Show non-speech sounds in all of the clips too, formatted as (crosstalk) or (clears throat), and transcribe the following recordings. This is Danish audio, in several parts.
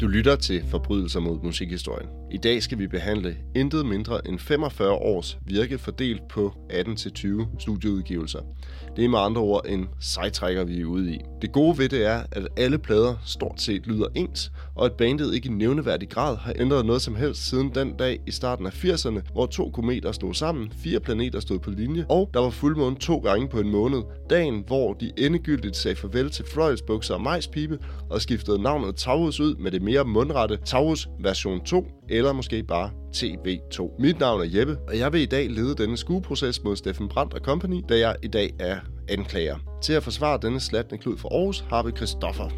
Du lytter til Forbrydelser mod musikhistorien. I dag skal vi behandle intet mindre end 45 års virke fordelt på 18-20 studieudgivelser. Det er med andre ord en sejtrækker, vi er ude i. Det gode ved det er, at alle plader stort set lyder ens, og at bandet ikke i nævneværdig grad har ændret noget som helst siden den dag i starten af 80'erne, hvor to kometer stod sammen, fire planeter stod på linje, og der var fuldmåne to gange på en måned. Dagen, hvor de endegyldigt sagde farvel til fløjelsbukser og majspibe, og skiftede navnet Taurus ud med det mere mundrette Taurus version 2, eller måske bare TV2. Mit navn er Jeppe, og jeg vil i dag lede denne skueproces mod Steffen Brandt og Company, da jeg i dag er anklager. Til at forsvare denne slatne klud for Aarhus har vi Christoffer.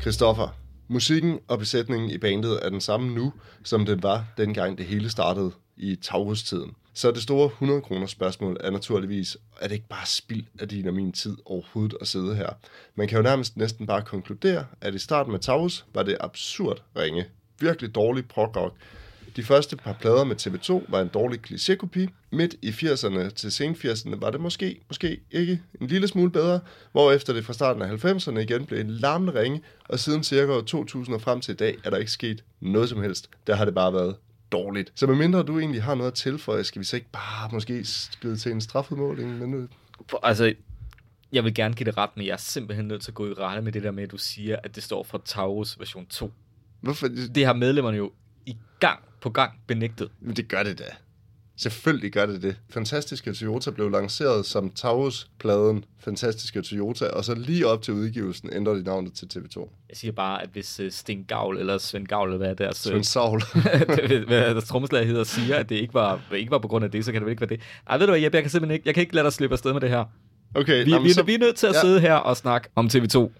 Christoffer, musikken og besætningen i bandet er den samme nu, som den var dengang det hele startede i Taurus-tiden. Så det store 100 kroner spørgsmål er naturligvis, er det ikke bare spild af din og min tid overhovedet at sidde her? Man kan jo nærmest næsten bare konkludere, at i starten med Taurus var det absurd ringe. Virkelig dårlig prog De første par plader med TV2 var en dårlig klichékopi. Midt i 80'erne til sen 80'erne var det måske, måske ikke en lille smule bedre, hvor efter det fra starten af 90'erne igen blev en larmende ringe, og siden cirka 2000 og frem til i dag er der ikke sket noget som helst. Der har det bare været dårligt. Så medmindre du egentlig har noget at tilføje, skal vi så ikke bare måske skride til en strafudmåling? Men nu... Altså, jeg vil gerne give det ret, men jeg er simpelthen nødt til at gå i rette med det der med, at du siger, at det står for Taurus version 2. Hvorfor? Det har medlemmerne jo i gang på gang benægtet. Men det gør det da. Selvfølgelig gør det det. Fantastiske Toyota blev lanceret som Taurus-pladen Fantastiske Toyota, og så lige op til udgivelsen ændrede de navnet til TV2. Jeg siger bare, at hvis uh, Sten Gavl eller Svend Gavl, eller hvad er deres... Svend Savl. (laughs) hvad deres trommeslager hedder, siger, at det ikke var, ikke var på grund af det, så kan det vel ikke være det. Ej, ved du hvad, Jeppe, jeg kan simpelthen ikke, jeg kan ikke lade dig slippe afsted med det her. Okay, vi, jamen, vi, så... vi er nødt til at ja. sidde her og snakke om TV2.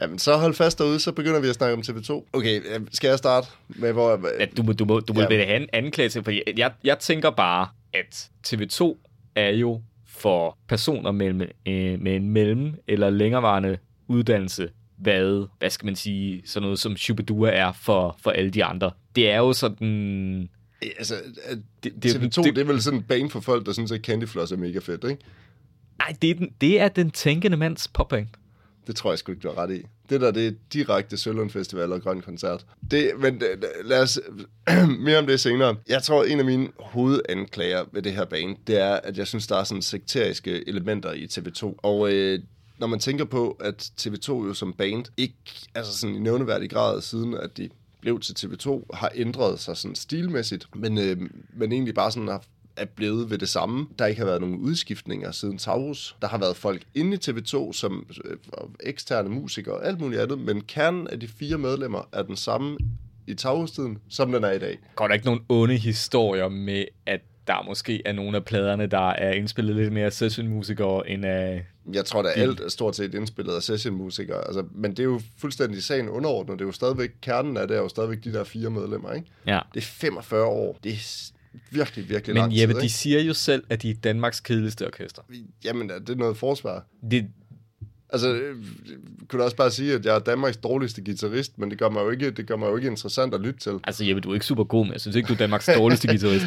Jamen, så hold fast derude, så begynder vi at snakke om TV2. Okay, skal jeg starte med, hvor... Ja, du må, du må, du må ja. have en anklage til, for jeg, jeg tænker bare, at TV2 er jo for personer med, øh, med en mellem- eller længerevarende uddannelse, hvad, hvad skal man sige, sådan noget som Shubidua er for, for alle de andre. Det er jo sådan... Altså, det, det, TV2, det, det er vel sådan en bane for folk, der synes, at Candy Floss er mega fedt, ikke? Nej, det er den, det er den tænkende mands popband. Det tror jeg sgu ikke, du har ret i. Det der, det er direkte Sølund Festival og Grøn Koncert. Det, men øh, lad os (clears throat) mere om det senere. Jeg tror, en af mine hovedanklager ved det her bane, det er, at jeg synes, der er sådan sekteriske elementer i TV2. Og øh, når man tænker på, at TV2 jo som band ikke, altså sådan i nævneværdig grad siden, at de blev til TV2, har ændret sig sådan stilmæssigt, men, øh, men egentlig bare sådan har er blevet ved det samme. Der ikke har været nogen udskiftninger siden Taurus. Der har været folk inde i TV2 som øh, eksterne musikere og alt muligt andet, men kernen af de fire medlemmer er den samme i Taurus-tiden, som den er i dag. Går der ikke nogen onde historier med, at der måske er nogle af pladerne, der er indspillet lidt mere sessionmusikere end af... Jeg tror, at alt er stort set indspillet af sessionmusikere. Altså, men det er jo fuldstændig sagen underordnet. Det er jo stadigvæk, kernen af det er jo stadigvæk de der fire medlemmer, ikke? Ja. Det er 45 år. Det er virkelig, virkelig Men lang Jeppe, tid, de siger jo selv, at de er Danmarks kedeligste orkester. Jamen, er det noget forsvar? Det, Altså, øh, kunne du også bare sige, at jeg er Danmarks dårligste guitarist, men det gør mig jo ikke, det gør mig jo ikke interessant at lytte til. Altså, Jeppe, du er ikke super god, men jeg synes ikke, du er Danmarks dårligste (laughs) guitarist.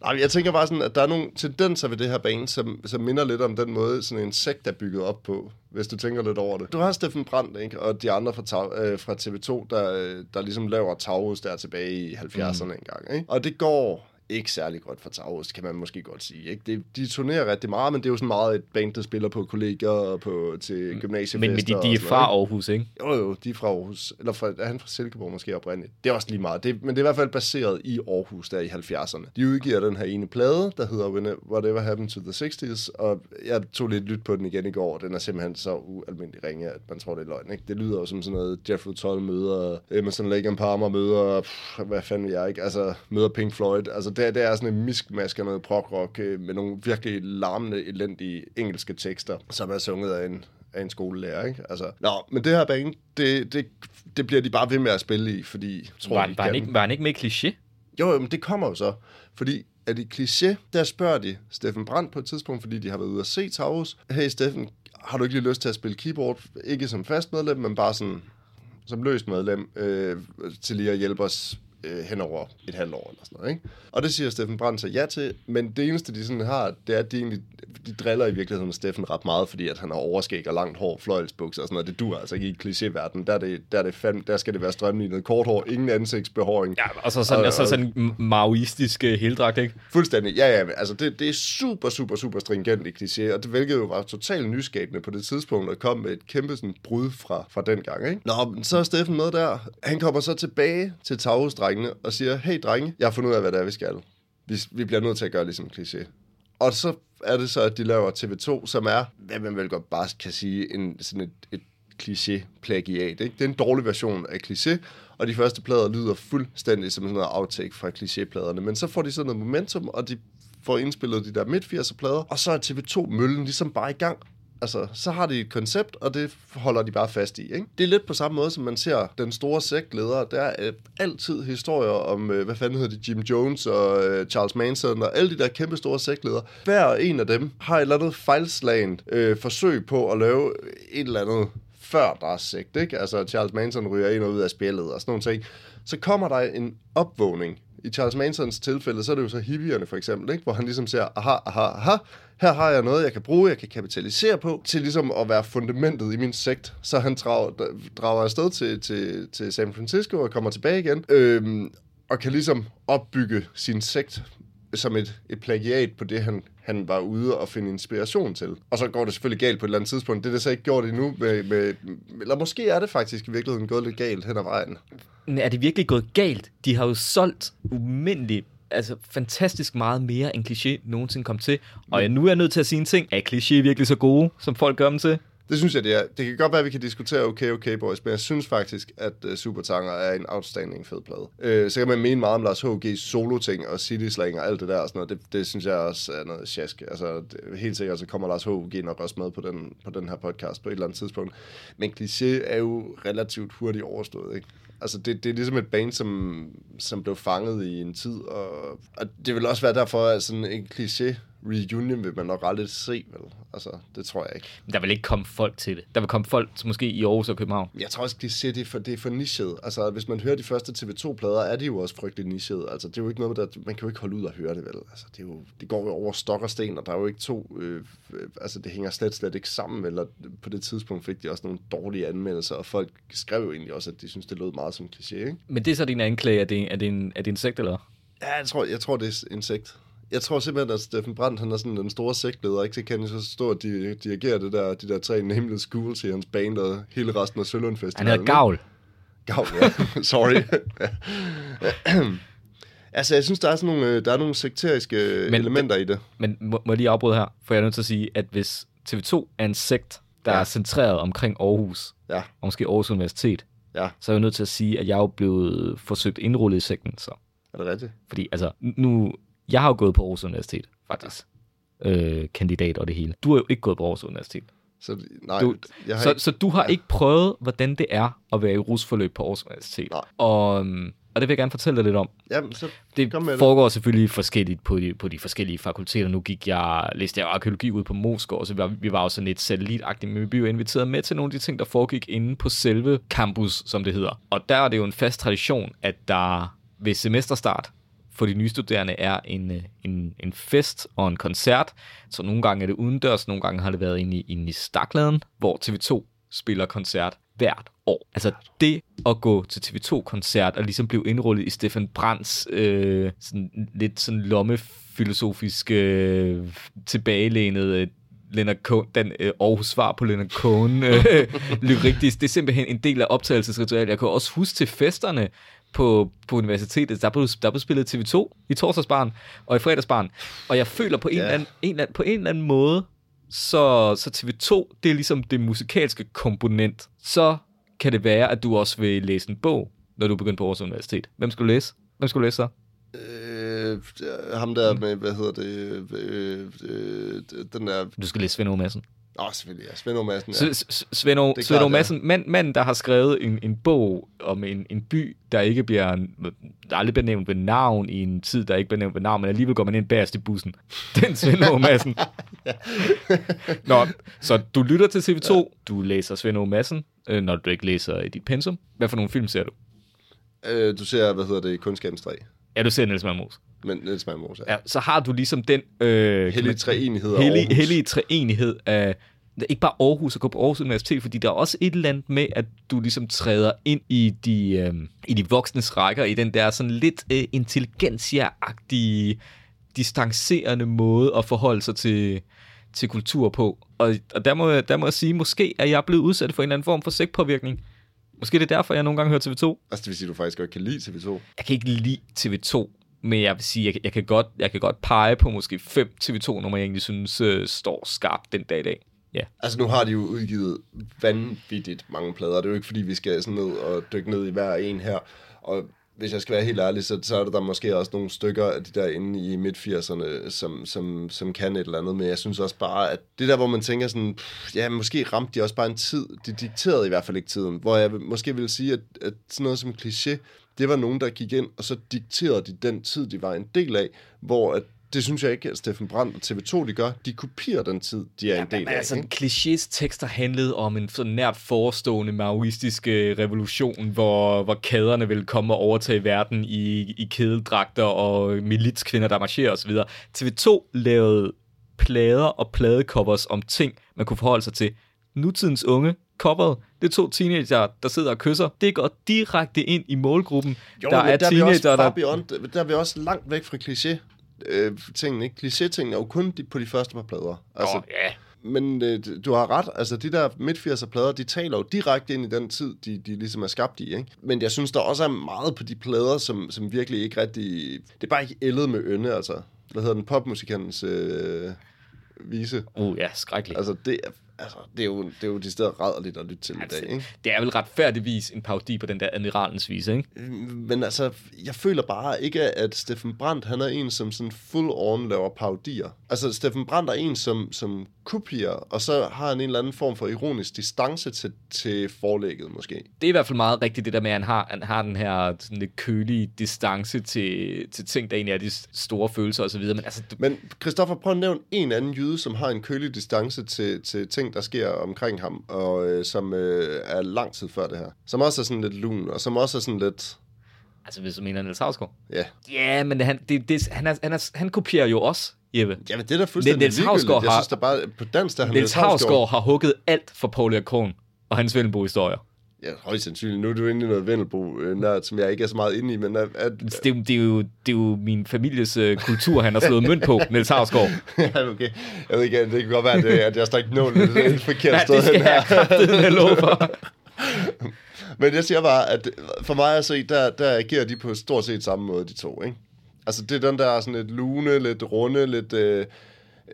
Nej, jeg tænker bare sådan, at der er nogle tendenser ved det her bane, som, som minder lidt om den måde, sådan en sekt er bygget op på, hvis du tænker lidt over det. Du har Steffen Brandt, ikke? og de andre fra, øh, fra TV2, der, der ligesom laver Taurus der tilbage i 70'erne mm. engang. Ikke? Og det går ikke særlig godt for Taurus, kan man måske godt sige. Ikke? Det, de turnerer rigtig meget, men det er jo sådan meget et band, der spiller på kolleger og på, til gymnasiefester. Men, men de, de er fra Aarhus, ikke? Jo, jo, de er fra Aarhus. Eller fra, er han fra Silkeborg måske oprindeligt? Det er også lige meget. Det, men det er i hvert fald baseret i Aarhus der i 70'erne. De udgiver den her ene plade, der hedder Whatever Happened to the 60s, og jeg tog lidt lyt på den igen i går, den er simpelthen så ualmindelig ringe, at man tror, det er løgn. Ikke? Det lyder jo som sådan noget Jeffrey Tull møder, Emerson Lake and Palmer møder, pff, hvad fanden jeg ikke, altså møder Pink Floyd. Altså det, det er sådan en miskmask af noget prog-rock øh, med nogle virkelig larmende, elendige engelske tekster, som er sunget af en, af en skolelærer, ikke? Altså, nå, men det her band, det, det, det bliver de bare ved med at spille i, fordi... Tror, var, de var, han ikke, var han ikke med kliché? Jo, jo, men det kommer jo så, fordi at i kliché, der spørger de Steffen Brandt på et tidspunkt, fordi de har været ude at se Taurus. Hey Steffen, har du ikke lige lyst til at spille keyboard? Ikke som fast medlem, men bare sådan som løst medlem, øh, til lige at hjælpe os øh, hen over et halvt år eller sådan noget. Ikke? Og det siger Steffen Brandt så ja til, men det eneste, de sådan har, det er, at de egentlig de driller i virkeligheden Steffen ret meget, fordi at han har overskæg og langt hår, fløjelsbukser og sådan noget. Det dur altså ikke i klichéverden. Der, er det, der, er det fandme, der skal det være strømlignet kort hår, ingen ansigtsbehåring. Ja, og så sådan, og, og, så sådan en maoistisk uh, heldragt, ikke? Fuldstændig, ja, ja. Altså, det, det er super, super, super stringent i kliché, og det hvilket jo var totalt nyskabende på det tidspunkt, og kom med et kæmpe sådan, brud fra, fra den gang, ikke? Nå, men så er Steffen med der. Han kommer så tilbage til drengene og siger, hey drenge, jeg har fundet ud af, hvad det er, vi skal. Vi, vi bliver nødt til at gøre ligesom kliché. Og så er det så, at de laver TV2, som er, hvad man vel godt bare kan sige, en, sådan et, et kliché-plagiat. Ikke? Det er en dårlig version af kliché, og de første plader lyder fuldstændig som sådan noget outtake fra klichépladerne. Men så får de sådan noget momentum, og de får indspillet de der midt 80'er plader, og så er TV2-møllen ligesom bare i gang. Altså, så har de et koncept, og det holder de bare fast i. Ikke? Det er lidt på samme måde, som man ser den store sektleder. Der er øh, altid historier om, øh, hvad fanden hedder det, Jim Jones og øh, Charles Manson og alle de der kæmpe store sektledere. Hver en af dem har et eller andet fejlslagent øh, forsøg på at lave et eller andet før deres sekt, ikke? Altså, Charles Manson ryger ind og ud af spillet og sådan nogle ting. Så kommer der en opvågning i Charles Mansons tilfælde, så er det jo så hippierne for eksempel, ikke? hvor han ligesom siger, aha, aha, aha, her har jeg noget, jeg kan bruge, jeg kan kapitalisere på, til ligesom at være fundamentet i min sekt. Så han drager, drager afsted til, til, til San Francisco og kommer tilbage igen, øhm, og kan ligesom opbygge sin sekt som et, et plagiat på det, han, han var ude og finde inspiration til. Og så går det selvfølgelig galt på et eller andet tidspunkt. Det er det så ikke gjort endnu. Med, med, eller måske er det faktisk i virkeligheden gået lidt galt hen ad vejen. Er det virkelig gået galt? De har jo solgt umindeligt altså fantastisk meget mere end kliché nogensinde kom til. Og jeg, nu er jeg nødt til at sige en ting. Er kliché virkelig så gode, som folk gør dem til? Det synes jeg, det er. Det kan godt være, at vi kan diskutere Okay Okay Boys, men jeg synes faktisk, at uh, Supertanger er en outstanding fed plade. Uh, så kan man mene meget om Lars H.G.'s solo-ting og City Slang og alt det der og sådan noget. Det, det synes jeg også er noget sjask. Altså, det, helt sikkert så kommer Lars H.G. nok også med på den, på den her podcast på et eller andet tidspunkt. Men Cliché er jo relativt hurtigt overstået, ikke? Altså, det, det er ligesom et band, som, som blev fanget i en tid, og, og det vil også være derfor, at sådan en kliché reunion vil man nok aldrig se, vel? Altså, det tror jeg ikke. Der vil ikke komme folk til det. Der vil komme folk måske i Aarhus og København. Jeg tror også, kliché, det er for, det er for nichet. Altså, hvis man hører de første TV2-plader, er de jo også frygtelig nichet. Altså, det er jo ikke noget, der, man kan jo ikke holde ud og høre det, vel? Altså, det, er jo, det går jo over stok og sten, og der er jo ikke to... Øh, øh, altså, det hænger slet, slet ikke sammen? Og på det tidspunkt fik de også nogle dårlige anmeldelser, og folk skrev jo egentlig også, at de synes, det lød meget som kliché, ikke? Men det er så din anklage, er det, er det, en, er det en sekt, eller? Ja, jeg tror, jeg tror det er en sekt jeg tror simpelthen, at Steffen Brandt, han er sådan den store sektleder, ikke? Så kan han så stå og dirigere det der, de der tre Nameless Schools i hans band og hele resten af Sølund Festival. Han hedder Gavl. Gavl, ja. (laughs) Sorry. (clears throat) altså, jeg synes, der er sådan nogle, øh, der er nogle sekteriske men, elementer i det. Men må, må jeg lige afbryde her? For jeg er nødt til at sige, at hvis TV2 er en sekt, der ja. er centreret omkring Aarhus, ja. og måske Aarhus Universitet, ja. så er jeg nødt til at sige, at jeg er blevet forsøgt indrullet i sekten. Så. Er det rigtigt? Fordi altså, nu, jeg har jo gået på Aarhus Universitet, faktisk. Øh, kandidat og det hele. Du har jo ikke gået på Aarhus Universitet. Så, nej, du, jeg har så, ikke, så du har ja. ikke prøvet, hvordan det er at være i rusforløb på Aarhus Universitet. Nej. Og, øhm, og det vil jeg gerne fortælle dig lidt om. Jamen, så det foregår det. selvfølgelig forskelligt på de, på de forskellige fakulteter. Nu gik jeg, læste jeg arkeologi ud på Moskov, så vi var, vi var jo sådan lidt satellitagtige, men vi blev inviteret med til nogle af de ting, der foregik inde på selve campus, som det hedder. Og der er det jo en fast tradition, at der ved semesterstart, for de nye studerende er en, øh, en, en fest og en koncert. Så nogle gange er det udendørs, nogle gange har det været inde i, inde i Stakladen, hvor TV2 spiller koncert hvert år. Altså det at gå til TV2-koncert og ligesom blive indrullet i Stefan Brands øh, sådan, lidt sådan lommefilosofisk øh, tilbagelænet øh, Leonard Cohen, den øh, Aarhus svar på Leonard Cohen øh, (laughs) lyrik, det, det er simpelthen en del af optagelsesritualet. Jeg kan også huske til festerne, på, på universitetet, der blev, der blev spillet TV2 i torsdagsbarn og i fredagsbarn. Og jeg føler på en, eller, anden, en, på en eller anden måde, så, så TV2, det er ligesom det musikalske komponent. Så kan det være, at du også vil læse en bog, når du begynder på Aarhus Universitet. Hvem skal du læse? Hvem skal du læse så? Øh, ham der med, hvad hedder det, øh, øh, den der... Du skal læse Svend Madsen. Åh, oh, selvfølgelig, ja. Svend Madsen, ja. Svend Svend Madsen, mand, mand, der har skrevet en, en bog om en, en by, der ikke bliver, der aldrig bliver nævnt ved navn i en tid, der ikke bliver nævnt ved navn, men alligevel går man ind bagerst i bussen. (laughs) Den Svend Madsen. (laughs) Nå, så du lytter til TV2, ja. du læser Svend Madsen, øh, når du ikke læser i dit pensum. Hvad for nogle film ser du? Øh, du ser, hvad hedder det, Kundskabens 3. Ja, du ser Niels Malmos. Men Niels Malmros, ja. ja, så har du ligesom den... Øh, Hellig treenighed af hellig, Aarhus. hellig treenighed af ikke bare Aarhus og gå på Aarhus Universitet, fordi der er også et eller andet med, at du ligesom træder ind i de, øh, i de voksnes rækker, i den der sådan lidt øh, intelligentsia-agtige, distancerende måde at forholde sig til, til kultur på. Og, og der, må, der må jeg sige, måske er jeg blevet udsat for en eller anden form for sækpåvirkning. Måske det er derfor, jeg nogle gange hører TV2. Altså, det vil sige, at du faktisk godt kan lide TV2. Jeg kan ikke lide TV2, men jeg vil sige, jeg, jeg, kan, godt, jeg kan godt pege på måske fem TV2-numre, jeg egentlig synes øh, står skarpt den dag i dag. Ja. Altså, nu har de jo udgivet vanvittigt mange plader. Det er jo ikke, fordi vi skal sådan ned og dykke ned i hver en her. Og hvis jeg skal være helt ærlig, så, så er der, der måske også nogle stykker af de der inde i midt-80'erne, som, som, som kan et eller andet. Men jeg synes også bare, at det der, hvor man tænker sådan, pff, ja, måske ramte de også bare en tid. De dikterede i hvert fald ikke tiden. Hvor jeg måske vil sige, at, at sådan noget som kliché, det var nogen, der gik ind, og så dikterede de den tid, de var en del af, hvor at det synes jeg ikke, at Steffen Brandt og TV2 de gør. De kopierer den tid, de er en del Men af. altså, ikke? klichés tekster handlede om en sådan nært forestående maoistisk øh, revolution, hvor, hvor kæderne vil komme og overtage verden i, i kædeldragter og militskvinder, der marcherer osv. TV2 lavede plader og pladecovers om ting, man kunne forholde sig til. Nutidens unge coveret, det er to teenager, der sidder og kysser. Det går direkte ind i målgruppen. Jo, der er der er vi også teenager, far der... beyond, der er vi også langt væk fra kliché øh, tingene, ikke? Kliché-tingene er jo kun de, på de første par plader. Altså, Åh, ja. Men øh, du har ret, altså de der midt 80'er plader, de taler jo direkte ind i den tid, de, de ligesom er skabt i, ikke? Men jeg synes, der også er meget på de plader, som, som virkelig ikke rigtig... Det er bare ikke ældet med ønne, altså. Hvad hedder den? Popmusikantens øh, vise. Uh, ja, skrækkeligt. Altså, det er, altså, det er jo, det er jo de steder rædderligt at lytte til i dag, ikke? Det er vel retfærdigvis en parodi på den der admiralens vise, ikke? Men altså, jeg føler bare ikke, at Steffen Brandt, han er en, som sådan full on laver parodier. Altså, Steffen Brandt er en, som, som kopierer, og så har han en eller anden form for ironisk distance til, til forlægget, måske. det er i hvert fald meget rigtigt, det der med, at han har, han har den her sådan lidt kølige distance til, til ting, der egentlig er de store følelser osv. Men altså, du, Men Christoffer, prøv at nævne en anden jyde, som har en kølig distance til, til ting, der sker omkring ham, og øh, som øh, er lang tid før det her. Som også er sådan lidt lun, og som også er sådan lidt... altså hvis du mener Niels Havsgaard. Ja, Ja, men han, det, det, han, er, han, er, han kopierer jo også, Jeppe. Jamen, det er da fuldstændig Niels ligegyldigt. Jeg synes da bare, på dansk, der har Niels Havsgaard har hugget alt for Paul Krohn og hans Vendelbo-historier. Ja, højst sandsynligt. Nu er du inde i noget Vendelbo, øh, nørd, som jeg ikke er så meget inde i, men at, at, Det, er jo- det, er jo, det er jo min families øh, kultur, han har slået mønt på, (laughs) Niels Havsgaard. ja, okay. Jeg ved ikke, det kan godt være, at, det, at jeg står ikke nål det er et forkert Ja, sted det skal hen her. jeg kraftedeme love for. (laughs) Men jeg siger bare, at for mig at se, der, der agerer de på stort set samme måde, de to, ikke? Altså, det er den der sådan lidt lune, lidt runde, lidt... Øh,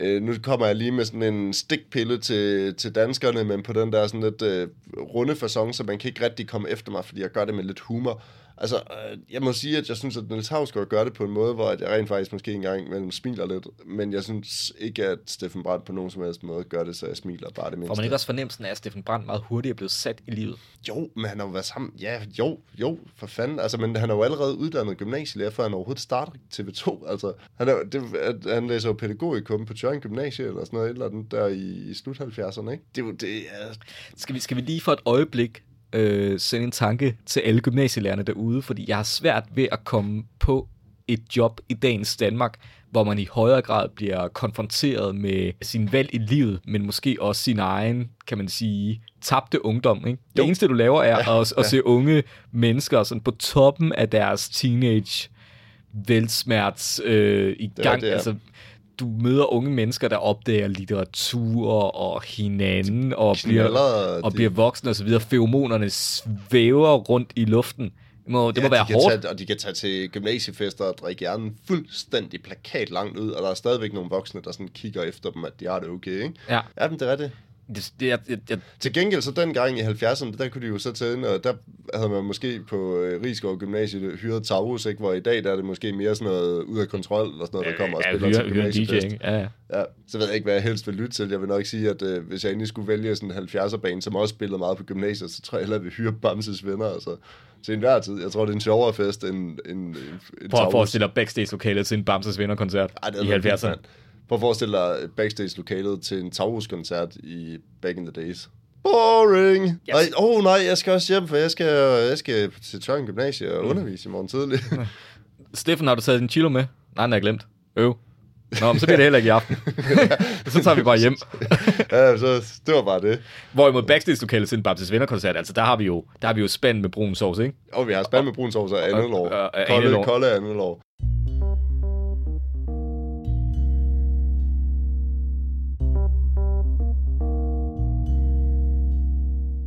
øh, nu kommer jeg lige med sådan en stikpille til, til danskerne, men på den der sådan lidt øh, runde façon, så man kan ikke rigtig komme efter mig, fordi jeg gør det med lidt humor. Altså, øh, jeg må sige, at jeg synes, at Niels Havsgaard gør det på en måde, hvor at jeg rent faktisk måske engang imellem smiler lidt, men jeg synes ikke, at Steffen Brandt på nogen som helst måde gør det, så jeg smiler bare det mindste. Får man ikke også fornemmelsen af, at Steffen Brandt meget hurtigt er blevet sat i livet? Jo, men han har jo været sammen. Ja, jo, jo, for fanden. Altså, men han er jo allerede uddannet gymnasielærer, før han overhovedet starter TV2. Altså, han, er, det, at- han læser jo pædagogikum på Tjørn Gymnasie, eller sådan noget, eller andet der i, i slut 70'erne, ikke? Det det er... Skal vi, skal vi lige for et øjeblik øh, sende en tanke til alle gymnasielærerne derude, fordi jeg har svært ved at komme på et job i dagens Danmark, hvor man i højere grad bliver konfronteret med sin valg i livet, men måske også sin egen, kan man sige, tabte ungdom. Ikke? Det Jo. eneste, du laver, er Ja, at, at se unge mennesker sådan på toppen af deres teenage velsmerts øh, i gang. det er. Altså, du møder unge mennesker, der opdager litteratur og hinanden, og bliver, Knaller, og de- bliver voksne og så videre. Feromonerne svæver rundt i luften. Det må, det må være de hårdt. Tage, og de kan tage til gymnasiefester og drikke hjernen fuldstændig plakat langt ud, og der er stadigvæk nogle voksne, der sådan kigger efter dem, at de har det okay, ikke? Ja. Ja, men det er det. Det, det, jeg, jeg, jeg, Til gengæld så dengang i 70'erne, der kunne de jo så tage ind, og der havde man måske på øh, Rigskov Gymnasiet hyret Taurus, ikke? hvor i dag der er det måske mere sådan noget ud af kontrol, eller sådan noget, der kommer og ja, spiller hyre, til hyre DJ, gymnasiefest. Ja, ja. Ja, så ved jeg ikke, hvad jeg helst vil lytte til. Jeg vil nok sige, at øh, hvis jeg egentlig skulle vælge sådan en 70'er-bane, som også spillede meget på gymnasiet, så tror jeg hellere, at vi hyre Bamses venner, altså til enhver tid. Jeg tror, det er en sjovere fest end, end, end, Prøv at forestille dig backstage-lokalet til en Bamses venner-koncert i havde været vildt, 70'erne. Prøv at forestille dig backstage-lokalet til en Taurus-koncert i Back in the Days. Boring! Yes. Åh oh, nej, jeg skal også hjem, for jeg skal, jeg skal til Tørren Gymnasie og undervise i morgen tidlig. (laughs) Steffen, har du taget din chilo med? Nej, den er glemt. Øv. Nå, men så bliver det heller ikke i aften. (laughs) så tager vi bare hjem. ja, så det var bare det. Hvorimod backstage-lokalet til en Baptist Venner-koncert, altså der har vi jo, der har vi jo spand med brun sovs, ikke? Og vi har spand med brun sovs og andet lov. Kolde, kolde andet lov.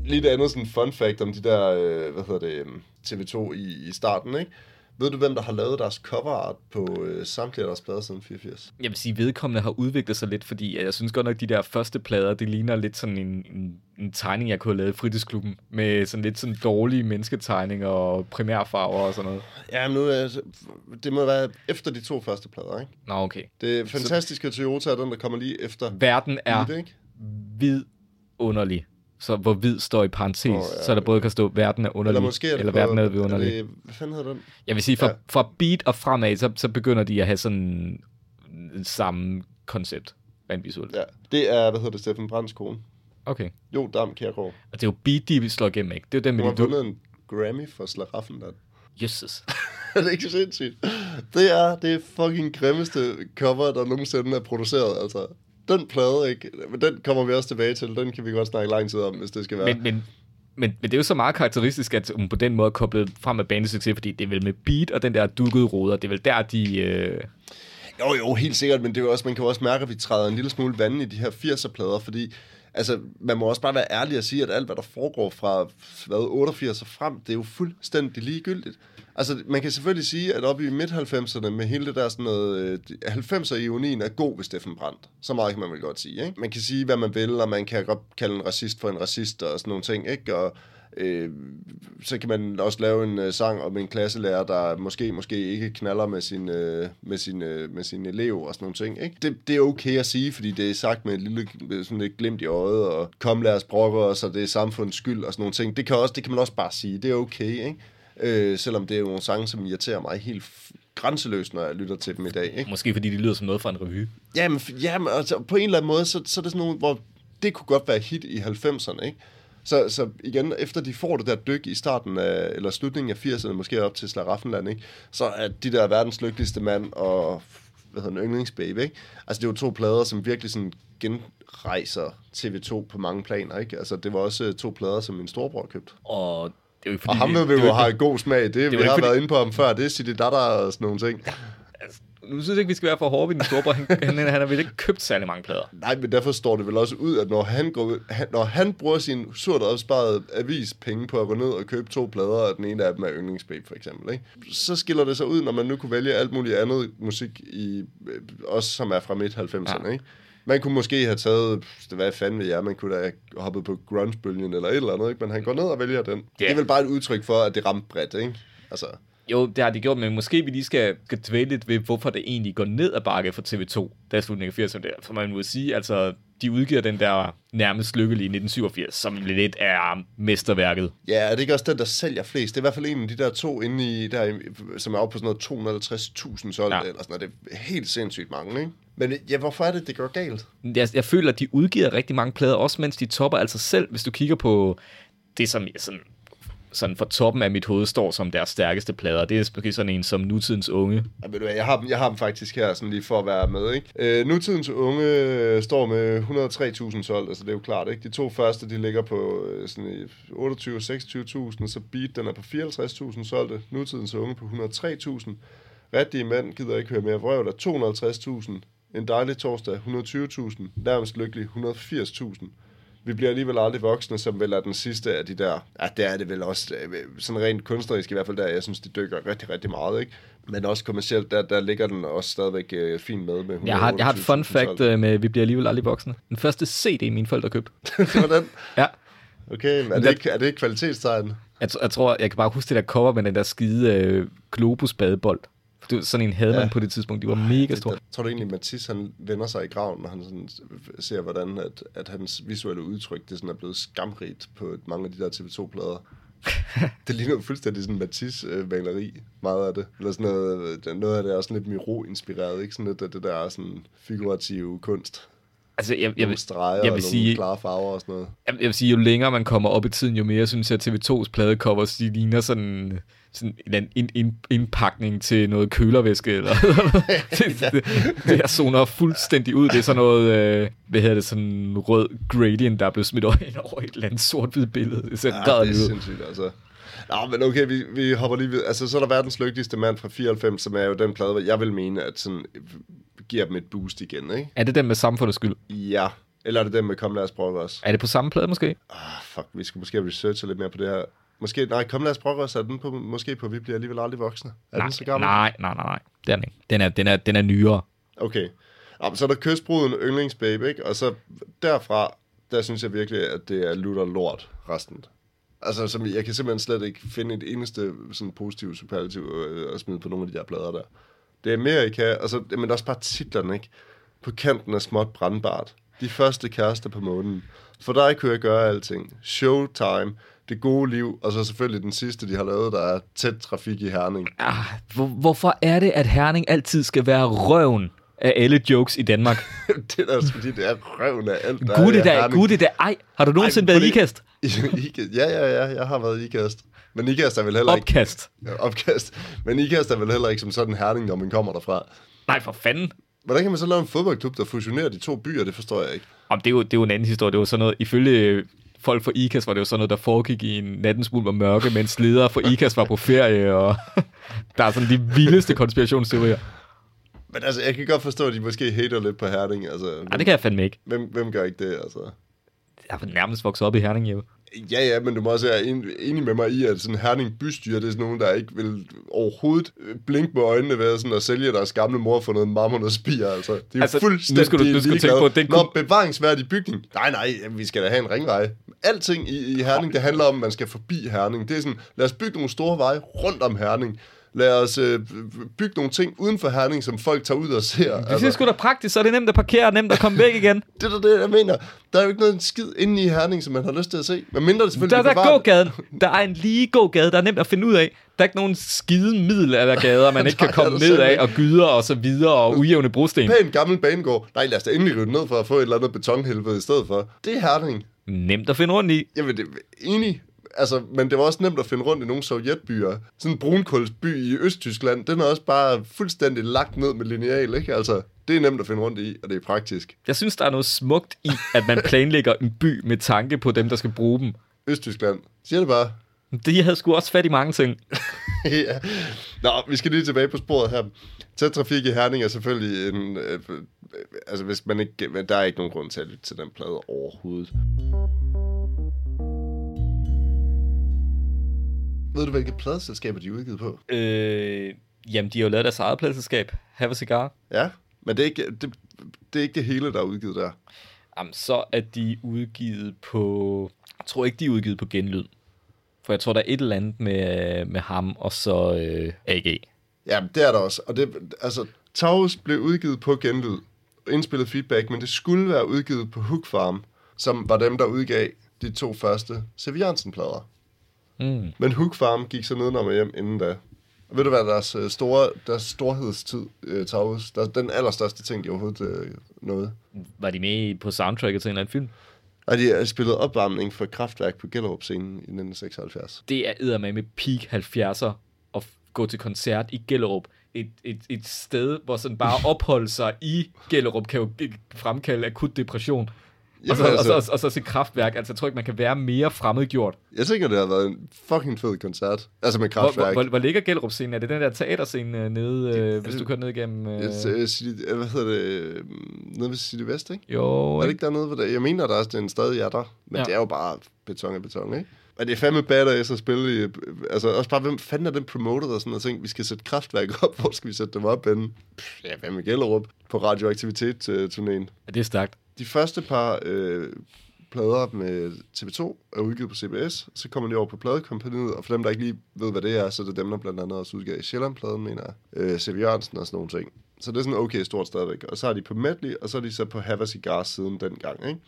Lidt andet sådan fun fact om de der, øh, hvad hedder det, øhm, TV2 i, i starten, ikke? Ved du, hvem der har lavet deres cover art på øh, samtlige af deres plader siden 84? Jeg vil sige, vedkommende har udviklet sig lidt, fordi jeg synes godt nok, de der første plader, det ligner lidt sådan en, en, en tegning, jeg kunne have lavet i fritidsklubben, med sådan lidt sådan dårlige mennesketegninger og primærfarver og sådan noget. Ja, men nu er det må være efter de to første plader, ikke? Nå, okay. Det fantastiske Toyota er den, der kommer lige efter. Verden er Beat, ikke? vidunderlig. Så hvor hvid står i parentes, oh, ja. så der både kan stå, verden er underlig, Eller måske er det eller på, verden er vidunderlig. det, hvad fanden hedder den? Jeg vil sige, fra, Ja. fra beat og fremad, så, så begynder de at have sådan samme koncept, rent visuelt. Ja. Det er, hvad hedder det, Steffen Brands kone. Okay. Jo, Dam Kjærgaard. Og det er jo beat, de slår igennem, ikke? Det er jo den Hun med de vundet en Grammy for Slaraffen, der. Jesus. (laughs) er det ikke sindssygt? Det er det fucking grimmeste cover, der nogensinde er produceret, altså. Den plade, ikke? Men den kommer vi også tilbage til. Den kan vi godt snakke lang tid om, hvis det skal være. Men, men, men, men det er jo så meget karakteristisk, at hun på den måde er koblet frem med bandets succes, fordi det er vel med beat og den der dukkede ruder, det er vel der, de... Øh... Jo, jo, helt sikkert, men det er også, man kan jo også mærke, at vi træder en lille smule vand i de her 80'er-plader, fordi altså, man må også bare være ærlig og sige, at alt, hvad der foregår fra hvad, 88 og frem, det er jo fuldstændig ligegyldigt. Altså, man kan selvfølgelig sige, at oppe i midt-90'erne med hele det der sådan noget, øh, 90'er-ionien er god ved Steffen Brandt. Så meget kan man vel godt sige, ikke? Man kan sige, hvad man vil, og man kan godt kalde en racist for en racist og sådan nogle ting, ikke? Og øh, så kan man også lave en øh, sang om en klasselærer, der måske måske ikke knaller med sin, øh, med sin, øh, med sin elev og sådan nogle ting. Ikke? Det, det er okay at sige, fordi det er sagt med et lille sådan lidt glimt i øjet, og kom lad os brokke os, og det er samfundets skyld og sådan nogle ting. Det kan, også, det kan man også bare sige. Det er okay, ikke? Øh, selvom det er jo nogle sange, som irriterer mig helt grænseløst, når jeg lytter til dem i dag. Ikke? Måske fordi de lyder som noget fra en revy. Jamen, jamen altså, på en eller anden måde, så, så er det sådan nogle, hvor det kunne godt være hit i 90'erne, ikke? Så, så igen, efter de får det der dyk i starten af, eller slutningen af 80'erne, måske op til Slaraffenland, ikke? Så er de der verdens lykkeligste mand og, hvad hedder den, yndlingsbaby, ikke? Altså, det er jo to plader, som virkelig sådan genrejser TV2 på mange planer, ikke? Altså, det var også øh, to plader, som min storebror købte. Og det er jo ikke Og fordi... ham ved vi jo har god smag. Det, det vi har fordi- været inde på ham før. Det er City Dada og sådan nogle ting. Nu synes jeg ikke, vi skal være for hårde ved den storebror. Han, han, han har vel ikke købt særlig mange plader. Nej, men derfor står det vel også ud, at når han, går, han, når han bruger sin surt opsparede avispenge på at gå ned og købe to plader, og den ene af dem er yndlingsbabe for eksempel, ikke? så skiller det sig ud, når man nu kunne vælge alt muligt andet musik, i, øh, også som er fra midt-90'erne. Ja. Ikke? Man kunne måske have taget, det hvad fanden ved jeg, man kunne da have hoppet på grunge-bølgen eller et eller andet, ikke? men han går ned og vælger den. Det er vel bare et udtryk for, at det ramte bredt, ikke? Altså, Jo, det har de gjort, men måske vi lige skal, dvæle lidt ved, hvorfor det egentlig går ned ad bakke for TV2, der er slutningen af 80'erne der. For man må sige, altså, de udgiver den der nærmest lykkelige 1987, som lidt er mesterværket. Ja, er det ikke også den, der sælger flest? Det er i hvert fald en af de der to inde i, der, som er oppe på sådan noget 250.000 solgte, ja. Eller sådan noget. Det er helt sindssygt mange, ikke? Men ja, hvorfor er det, det går galt? Jeg, jeg føler, at de udgiver rigtig mange plader, også mens de topper altså selv. Hvis du kigger på det, som sådan, sådan for toppen af mit hoved står som deres stærkeste plader, det er måske sådan en som Nutidens Unge. Ja, ved du hvad, jeg har, dem, jeg har dem faktisk her, sådan lige for at være med, ikke? Øh, nutidens unge øh, står med 103.000 solgt, altså det er jo klart, ikke? De to første, de ligger på øh, sådan 28-26.000, så Beat, den er på 54.000 solgte. Nutidens unge på 103.000. Rigtige mænd gider ikke høre mere vrøv, der 250.000. En dejlig torsdag, 120.000. Nærmest lykkelig, 180.000. Vi bliver alligevel aldrig voksne, som vel er den sidste af de der... Ja, det er det vel også. øh, Sådan rent kunstnerisk i hvert fald der. Jeg synes, de dykker rigtig, rigtig meget, ikke? Men også kommercielt, der, der ligger den også stadigvæk øh, fint med. med Jeg har, jeg har et fun 128.000 fact øh, med, vi bliver alligevel aldrig voksne. Den første CD, mine forældre købte. (laughs) Hvordan? Ja. Okay, men er det, ikke, er det ikke kvalitetstegn? Jeg, jeg tror, jeg kan bare huske det der cover med den der skide øh, Globus badebold. Det var sådan en havde man Ja. på det tidspunkt. De var mega store. Det, tror du egentlig, at Mathis han vender sig i graven, når han sådan ser, hvordan at, at hans visuelle udtryk det sådan er blevet skamrigt på mange af de der TV2-plader? (laughs) det ligner jo fuldstændig sådan Matisse-maleri, meget af det. Eller sådan noget, noget af det er også lidt Miro-inspireret, ikke? Sådan lidt af det der er sådan figurative kunst. Altså, jeg, jeg, Nogle streger jeg og vil nogle sige- klare farver og sådan noget. jeg, jeg vil sige, jo længere man kommer op i tiden, jo mere synes jeg, at TV2's pladecovers, de ligner sådan, sådan en, en, en indpakning til noget kølervæske. Eller, (laughs) det, det, det, jeg zoner fuldstændig ud. Det er sådan noget, øh, hvad hedder det, sådan rød gradient, der er blevet smidt over, over et eller andet sort-hvid billede. Det ser Ja, ja, det er sindssygt, altså. Nå, men okay, vi, vi hopper lige ved. Altså, så er der verdens lykkeligste mand fra 94, som er jo den plade, hvor jeg vil mene, at sådan, øh, giver dem et boost igen, ikke? Er det den med samfundets skyld? Ja. Eller er det den med Kom lad os prøve os? Er det på samme plade måske? Ah, fuck, vi skal måske researche lidt mere på det her. Måske, nej, Kom lad os prøve os, er den på, måske på Vi bliver alligevel aldrig voksne? Er nej, den så gammel? nej, nej, nej, nej. Det er den ikke. Den er, den er, den er nyere. Okay. Nå, men så er der kystbruden Yndlingsbabe, ikke? Og så derfra, der synes jeg virkelig, at det er lutter lort resten. Altså, som, jeg kan simpelthen slet ikke finde et eneste sådan positivt superlativ øh, at smide på nogle af de der plader der. Det er Amerika, og så, men også bare titlerne, ikke? På kanten af småt brandbart. De første kærester på månen. For dig kunne jeg gøre alting. Showtime. Det gode liv. Og så selvfølgelig den sidste, de har lavet, der er tæt trafik i Herning. Ah, hvor, hvorfor er det, at Herning altid skal være røven af alle jokes i Danmark? (laughs) det er da også fordi, det er røven af alt, der Gud er da, gud det da. Ej, har du nogensinde Ej, været i ikast? (laughs) Ikast. Ja, ja, ja, jeg har været i ikast. Men ikast er vel heller ikke... Opkast. Ja, opkast. Men ikast er vel heller ikke som sådan herning, når man kommer derfra. Nej, for fanden. Hvordan kan man så lave en fodboldklub, der fusionerer de to byer? Det forstår jeg ikke. Om det, er jo, det er jo en anden historie. Det var sådan noget, ifølge folk fra IKAS var det jo sådan noget, der foregik i en nattens mulm og mørke, mens ledere fra IKAS var på ferie, og (laughs) der er sådan de vildeste konspirationsteorier. Men altså, jeg kan godt forstå, at de måske hater lidt på Herning. Altså, Nej, det kan jeg fandme ikke. hvem, hvem gør ikke det, altså? Jeg er nærmest vokset op i Herning, jo. Ja, ja, men du må også være en, enig med mig i, at sådan Herning bystyre, det er sådan nogen, der ikke vil overhovedet øh, blinke med øjnene ved sådan at sælge deres gamle mor for noget marmor og spiger. Altså, det er Altså, nu fuldstændig skal du- du skal tænke ligeglade. på, at den Nå, kunne- bevaringsværdig bygning. Nej, nej, vi skal da have en ringvej. Alting i, i Herning, det handler om, at man skal forbi Herning. Det er sådan, lad os bygge nogle store veje rundt om Herning. Lad os øh, bygge nogle ting uden for Herning, som folk tager ud og ser. Altså, det er sgu da praktisk, så er det nemt at parkere og nemt at komme væk igen. (laughs) det er det, jeg mener. Der er jo ikke noget skid inde i Herning, som man har lyst til at se. Men mindre det selvfølgelig Der, der er gågaden. Der er en lige gågade, der er nemt at finde ud af. Der er ikke nogen skide middelaldergader, man (laughs) ikke kan komme ned af, og gyder og så videre, og ujævne brosten. pæn gammel banegård. Nej, lad os da endelig rydde ned for at få et eller andet betonhelvede i stedet for. Det er Herning. Nemt at finde rundt i. Jamen, det er enig. Altså, men det var også nemt at finde rundt i nogle sovjetbyer. Sådan en brunkålsby i Østtyskland, den er også bare fuldstændig lagt ned med lineal, ikke? Altså, det er nemt at finde rundt i, og det er praktisk. Jeg synes, der er noget smukt i, at man planlægger en by med tanke på dem, der skal bruge dem. Østtyskland. Siger det bare. De havde sgu også fat i mange ting. (laughs) ja. Nå, vi skal lige tilbage på sporet her. Tæt trafik i Herning er selvfølgelig en... Øh, øh, altså, hvis man ikke... Men der er ikke nogen grund til at lytte til den plade overhovedet. Ved du, hvilke pladeselskaber de er udgivet på? Øh, jamen, de har jo lavet deres eget pladselskab. Have a cigar. Ja, men det er ikke det, det, er ikke det hele, der er udgivet der. Jamen, så er de udgivet på... Jeg tror ikke, de er udgivet på genlyd. For jeg tror, der er et eller andet med, med ham og så øh, AG. Ja, det er der også. Og det, altså, Taurus blev udgivet på genlyd, indspillet feedback, men det skulle være udgivet på Hook Farm, som var dem, der udgav de to første Seviansen-plader. Mm. Men Hook Farm gik så nedenom og hjem inden da. Ved du hvad, deres, øh, store, deres storhedstid, uh, Taurus, der, den allerstørste ting, de overhovedet uh, nåede. Var de med på soundtracket til en eller anden film? Og de har spillet opvarmning for kraftværk på Gellerup-scenen i 1976. Det er eddermame med peak 70'er at gå til koncert i Gellerup. Et, et, et sted, hvor sådan bare opholde sig i Gellerup kan jo fremkalde akut depression. Og så, Jamen, og, så, altså- og, så, og så se kraftværk. Altså, jeg tror ikke, man kan være mere fremmedgjort. Jeg tænker, det har været en fucking fed koncert. Altså med Hvor, hvor, kraftværk. hvor, hvor ligger Gellerup-scenen? Er det den der teaterscene øh, nede, øh, hvis du kører ned igennem... Øh... Øh, øh, City, øh, hvad hedder det? øh, Nede ved City Vest, ikke? Jo, Er det ikke? dernede ved det? Jeg mener, der er den stadig er der. Men Ja. det er jo bare beton af beton, ikke? Men det er fandme badass at spille i... Altså også bare, hvem fanden er den promoter og sådan noget ting? Vi skal sætte kraftværk op. (laughs) Hvor skal vi sætte dem op henne? Pff, Ja, hvad med Gellerup? På radioaktivitet-turnéen. Ja, det er stærkt. De første par øh, plader med TV2 er udgivet på CBS. Så kommer de over på pladekompaniet, og for dem, der ikke lige ved, hvad det er, så er det dem, der blandt andet også udgav Sjælland-pladen, mener jeg. Øh, C.V. Jørgensen og sådan nogle ting. Så det er sådan okay stort stadigvæk. Og så er de på Medley, og så er de så på Have a Cigar siden dengang, ikke?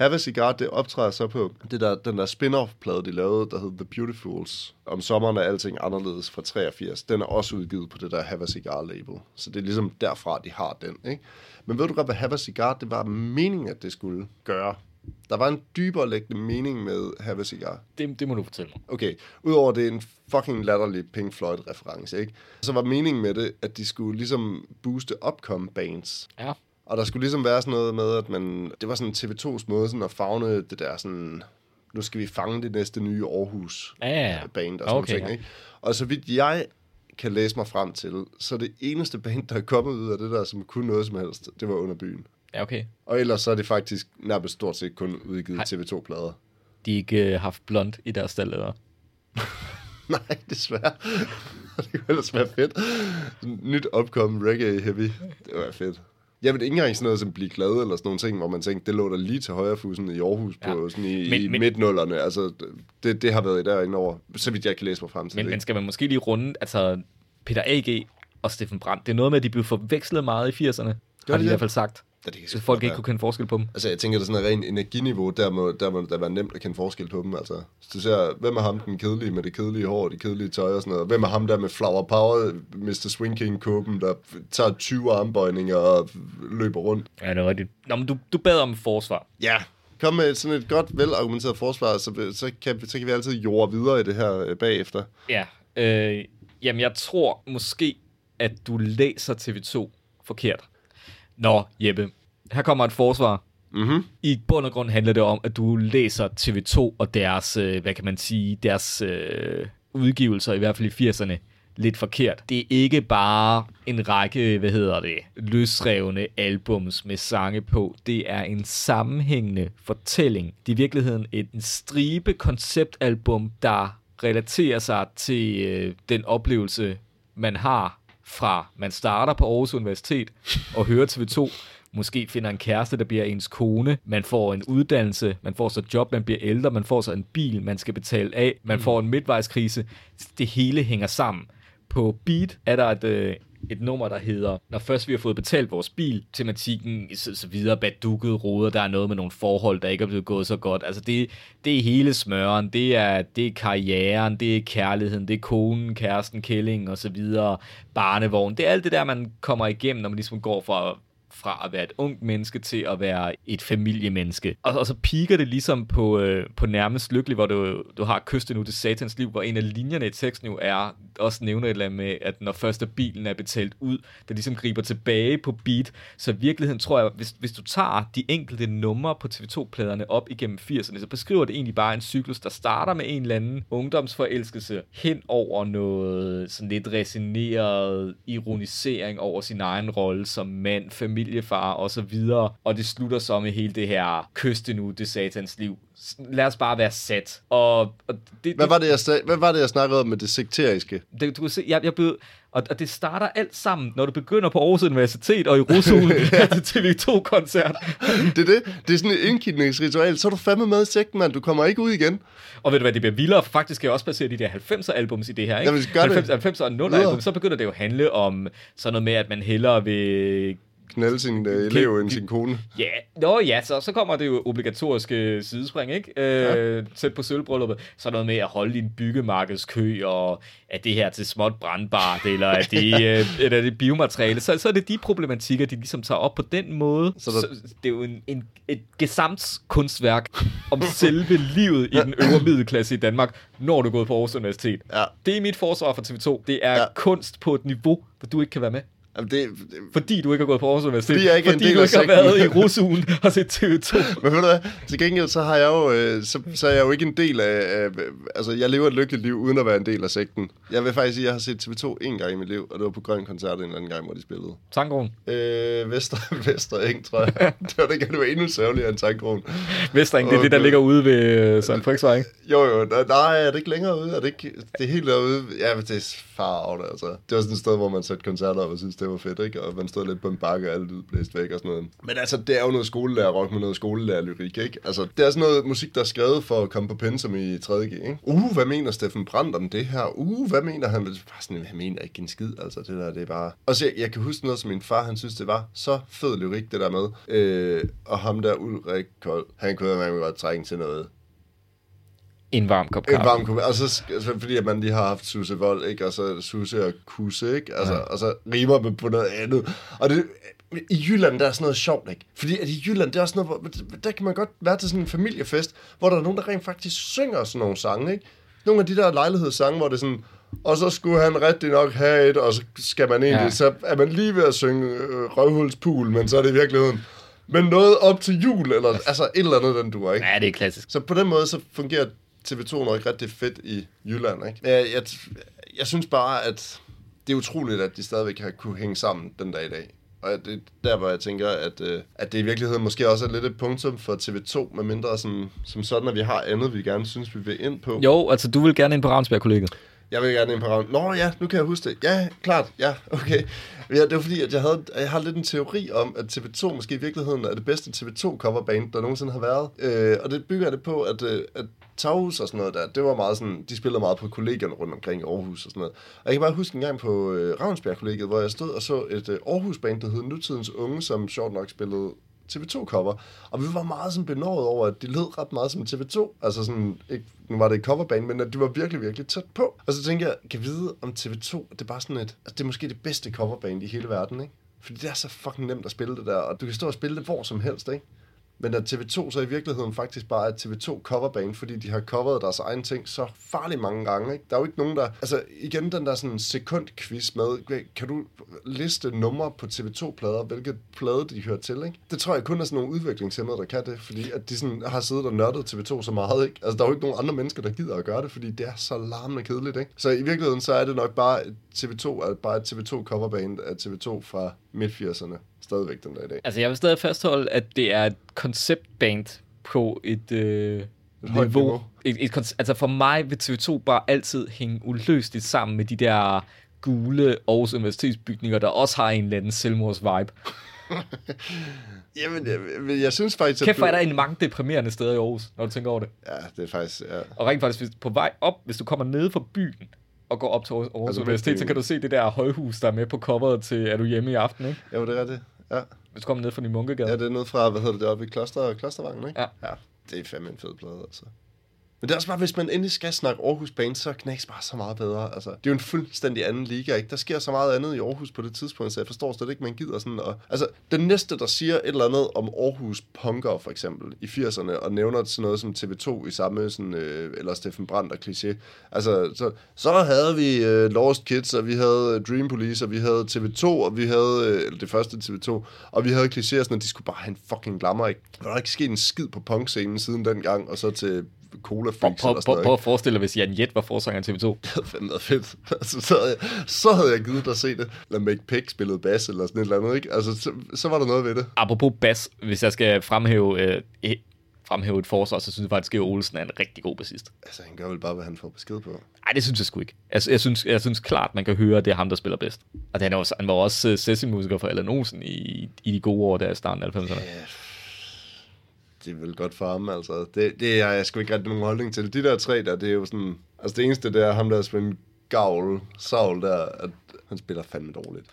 Have a Cigar, det optræder så på det der, den der spin-off-plade, de lavede, der hed The Beautifuls. Om sommeren er alting anderledes fra 83. Den er også udgivet på det der Have a Cigar-label. Så det er ligesom derfra, de har den, ikke? Men ved du godt, hvad Have a Cigar, det var meningen, at det skulle gøre? Der var en dybere læggende mening med Have a Cigar. Det, det må du fortælle. Okay, udover det er en fucking latterlig Pink Floyd-reference, ikke? Så var meningen med det, at de skulle ligesom booste upcoming bands. Ja. Og der skulle ligesom være sådan noget med, at man... Det var sådan TV2's måde sådan at fagne det der sådan... Nu skal vi fange det næste nye Aarhus Ja, ja, ja. band og sådan Okay, ting, ja. ikke? Og så vidt jeg kan læse mig frem til, så det eneste band, der er kommet ud af det der, som kunne noget som helst, det var under byen. Ja, okay. Og ellers så er det faktisk nærmest stort set kun udgivet Hej. TV2-plader. De har ikke øh, haft blond i deres stald, eller? (laughs) Nej, desværre. (laughs) det kunne ellers være fedt. Nyt opkommen reggae heavy. Det var fedt. Jeg ved ikke engang sådan noget som blive glad eller sådan nogle ting, hvor man tænkte, det lå der lige til højre fusen i Aarhus på Ja. sådan i, Men- i men- midtnullerne. Altså, det, det har været derinde over, så vidt jeg kan læse mig frem til Men, det. men skal man måske lige runde, altså Peter A.G. og Steffen Brandt, det er noget med, at de blev forvekslet meget i 80'erne, har de det i hvert fald sagt. Ja, det kan folk ikke være. kunne kende forskel på dem. Altså, jeg tænker, det er sådan et rent energiniveau, der må der, må der være nemt at kende forskel på dem. Altså, hvis du ser, hvem er ham den kedelige med det kedelige hår, det kedelige tøj og sådan noget. Hvem er ham der med flower power, Mr. Swing King kåben, der tager 20 armbøjninger og løber rundt. Ja, det er rigtigt. Nå, men du, du bad om forsvar. Ja, kom med sådan et godt, velargumenteret forsvar, så, så, kan, så kan vi altid jorde videre i det her øh, bagefter. Ja. Øh, jamen, jeg tror måske, at du læser TV2 forkert. Nå, Jeppe. Her kommer et forsvar. Mhm. I bund og grund handler det om, at du læser TV2 og deres, øh, hvad kan man sige, deres øh, udgivelser, i hvert fald i 80'erne, lidt forkert. Det er ikke bare en række, hvad hedder det, løsrevne albums med sange på. Det er en sammenhængende fortælling. Det er i virkeligheden et, en stribe konceptalbum, der relaterer sig til øh, den oplevelse, man har fra man starter på Aarhus Universitet og hører TV2, måske finder en kæreste, der bliver ens kone, man får en uddannelse, man får så job, man bliver ældre, man får så en bil, man skal betale af, man får en midtvejskrise. Det hele hænger sammen. På Beat er der et, øh, et nummer, der hedder, når først vi har fået betalt vores bil, tematikken så, så videre, badukket roder, der er noget med nogle forhold, der ikke er blevet gået så godt. Altså det, det er hele smøren, det er, det er karrieren, det er kærligheden, det er konen, kæresten, kælling og så videre, barnevogn. Det er alt det der, man kommer igennem, når man ligesom går fra fra at være et ungt menneske til at være et familiemenneske. Og, og så piker det ligesom på, øh, på nærmest lykkelig, hvor du, du har kysten nu til satans liv, hvor en af linjerne i teksten jo er, også nævner et eller andet med, at når første bilen er betalt ud, der ligesom griber tilbage på beat. Så i virkeligheden tror jeg, hvis, hvis du tager de enkelte numre på TV2-pladerne op igennem 80'erne, så beskriver det egentlig bare en cyklus, der starter med en eller anden ungdomsforelskelse hen over noget sådan lidt resineret ironisering over sin egen rolle som mand, familiefar og så videre. Og det slutter så med hele det her kyste nu, det satans liv. Lad os bare være sat. Og, og det, Hvad var det, jeg, sag- hvad var det, jeg snakkede om med det sekteriske? det, du kan se, jeg, jeg blev, og, og det starter alt sammen, når du begynder på Aarhus Universitet og i ja. (laughs) (laughs) til TV2-koncert. (laughs) Det er det. Det er sådan et indkidningsritual. Så er du fandme med i sekten, mand. Du kommer ikke ud igen. Og ved du hvad, det bliver vildere. Faktisk kan jeg også basere de der 90'er albums i det her, ikke? Jamen, gør det. 90, 90'er og 0'er Videre. album, så begynder det jo at handle om sådan noget med, at man hellere vil Knælde sin uh, elev end sin kone. Ja, nå ja, så, så kommer det jo obligatoriske sidespring, ikke? Øh, ja. Tæt på sølvbrylluppet. Så noget med at holde en byggemarkedskø, og er det her til småt brandbart, eller er det, (laughs) øh, eller er det biomateriale? Så, så er det de problematikker, de ligesom tager op på den måde. Så der- så det er jo en, en, et gesamtskunstværk om selve livet i den øvre middelklasse i Danmark, når du er gået på Aarhus Universitet. Ja. Det er mit forsvar for TV2. Det er ja. kunst på et niveau, hvor du ikke kan være med. Jamen, det, det, Fordi du ikke har gået på Aarhus Universitet. Fordi jeg ikke fordi du ikke har været i rusugen og set TV2. (laughs) Men ved du hvad, til gengæld så har jeg jo, øh, så, så er jeg jo ikke en del af, altså jeg lever et lykkeligt liv uden at være en del af sekten. Jeg vil faktisk sige, at jeg har set TV2 en gang i mit liv, og det var på Grøn Koncert en eller anden gang, hvor de spillede. Tankroen. Øh, Vester, (laughs) Vestereng, tror jeg. (laughs) det var det, det var endnu særligere end Tankroen. Vestring, det er det, der ligger ude ved øh, Søren Frederiksvej, ikke? Jo, jo, nej, er det ikke længere ude? Er det ikke, det er helt derude? Ja, men det er far altså. Det var sådan et sted, hvor man satte koncerter op og synes, det var fedt, ikke? Og man stod lidt på en bakke, og alt lyd blæste væk og sådan noget. Men altså, det er jo noget skolelærer-rock med noget skolelærer-lyrik, ikke? Altså, det er sådan noget musik, der er skrevet for at komme på pensum i 3.G, ikke? Uh, hvad mener Steffen Brandt om det her? Uh, hvad mener han? Bare sådan, han mener ikke en skid, altså. Det der, det er bare... Og så, jeg, jeg kan huske noget, som min far, han synes, det var så fed lyrik, det der med. Øh, og ham der, Ulrik Kold, han kunne jo godt trænge til noget en varm kop en kaffe. varm kop. Og så, altså, fordi at man lige har haft Susse Vold, ikke? Og så Susse og Kusse, ikke? Altså, ja. Og så rimer man på noget andet. Og det, i Jylland, der er sådan noget sjovt, ikke? Fordi at i Jylland, det er også noget, hvor, der kan man godt være til sådan en familiefest, hvor der er nogen, der rent faktisk synger sådan nogle sange, ikke? Nogle af de der lejlighedssange, hvor det er sådan, og så skulle han rigtig nok have et, og så skal man egentlig, ja. så er man lige ved at synge øh, Røvhulspul, men så er det i virkeligheden, men noget op til jul, eller altså et eller andet, den du ikke? Ja, det er klassisk. Så på den måde, så fungerer TV2 nok rigtig fedt i Jylland, ikke? Jeg, jeg, jeg synes bare, at det er utroligt, at de stadigvæk har kunne hænge sammen den dag i dag. Og det er der, hvor jeg tænker, at, øh, at det i virkeligheden måske også er lidt et punktum for TV2, med mindre som, som sådan, at vi har andet, vi gerne synes, vi vil ind på. Jo, altså du vil gerne ind på Ravnsberg-kollegiet. Jeg vil gerne ind på Ravn. Nå ja, nu kan jeg huske det. Ja, klart. Ja, okay. Ja, det var fordi, at jeg, havde, jeg har lidt en teori om, at TV2 måske i virkeligheden er det bedste TV2-coverband, der nogensinde har været. Øh, og det bygger det på, at, øh, at Taghus og sådan noget der, det var meget sådan, de spillede meget på kollegierne rundt omkring i Aarhus og sådan noget. Og jeg kan bare huske en gang på øh, Ravnsbjerg-kollegiet, hvor jeg stod og så et øh, Aarhus-band, der hed Nutidens Unge, som sjovt nok spillede TV2-cover. Og vi var meget sådan benåret over, at de lød ret meget som TV2. Altså sådan, ikke, nu var det et coverband, men at de var virkelig, virkelig tæt på. Og så tænker jeg, kan vide om TV2, det er bare sådan et, altså det er måske det bedste coverband i hele verden, ikke? Fordi det er så fucking nemt at spille det der, og du kan stå og spille det hvor som helst, ikke? Men at TV2 så i virkeligheden faktisk bare er TV2 coverband, fordi de har coveret deres egen ting så farligt mange gange. Ikke? Der er jo ikke nogen, der... Altså igen den der sådan sekundquiz med, kan du liste numre på TV2-plader, hvilket plade de hører til, ikke? Det tror jeg kun er sådan nogle udviklingshemmede, der kan det, fordi at de sådan har siddet og nørdet TV2 så meget, ikke? Altså der er jo ikke nogen andre mennesker, der gider at gøre det, fordi det er så larmende kedeligt, ikke? Så i virkeligheden så er det nok bare TV2 er bare et TV2 coverband af TV2 fra midt-80'erne stadigvæk den dag i dag. Altså, jeg vil stadig fastholde, at det er et konceptband på et, øh, niveau. niveau. Et, et, altså, for mig vil TV2 bare altid hænge uløseligt sammen med de der gule Aarhus Universitetsbygninger, der også har en eller anden selvmords-vibe. (laughs) Jamen, jeg, jeg synes faktisk... Kæft, hvor er der en mange deprimerende steder i Aarhus, når du tænker over det. Ja, det er faktisk... Ja. Og rent faktisk, hvis, på vej op, hvis du kommer ned fra byen, og går op til Aarhus altså, Universitet, så kan du se det der højhus, der er med på coveret til Er du hjemme i aften, ikke? Jo, det er det. Ja. Hvis du kommer ned fra din munkegade. Ja, det er ned fra, hvad hedder det, oppe i kloster, klostervangen, ikke? Ja. ja. Det er fandme en fed plade, altså. Men det er også bare, hvis man endelig skal snakke Aarhus Band, så knæks bare så meget bedre. Altså, det er jo en fuldstændig anden liga, ikke? Der sker så meget andet i Aarhus på det tidspunkt, så jeg forstår slet ikke, man gider sådan. Og, altså, den næste, der siger et eller andet om Aarhus Punker, for eksempel, i 80'erne, og nævner sådan noget som TV2 i samme, sådan, øh, eller Steffen Brandt og Cliché. Altså, så, så havde vi øh, Lost Kids, og vi havde øh, Dream Police, og vi havde TV2, og vi havde, øh, eller det første TV2, og vi havde Cliché, sådan, at de skulle bare have en fucking glammer, ikke? Der var ikke sket en skid på punkscenen siden dengang, og så til cola freaks prøv, prøv, prøv at forestille dig, hvis Jan Jet var forsanger TV2. (laughs) Det havde fandme været fedt. Altså, så, havde jeg, så havde jeg givet dig at se det. Eller Make Pick spillede bass eller sådan et eller andet, ikke? Altså, så, så var der noget ved det. Apropos bass, hvis jeg skal fremhæve, øh, fremhæve et forsvar, så synes jeg faktisk, at Olsen er en rigtig god bassist. Altså, han gør vel bare, hvad han får besked på. Nej, det synes jeg sgu ikke. Altså, jeg, synes, jeg synes klart, man kan høre, at det er ham, der spiller bedst. Og han, er også, han var også uh, session-musiker for Allan Olsen i, i de gode år, der i starten af 90'erne. Ja, det er vel godt for ham, altså. Det, det er jeg sgu ikke rigtig nogen holdning til. De der tre der, det er jo sådan... Altså det eneste, det er ham, der spiller gavl, savl der, at han spiller fandme dårligt.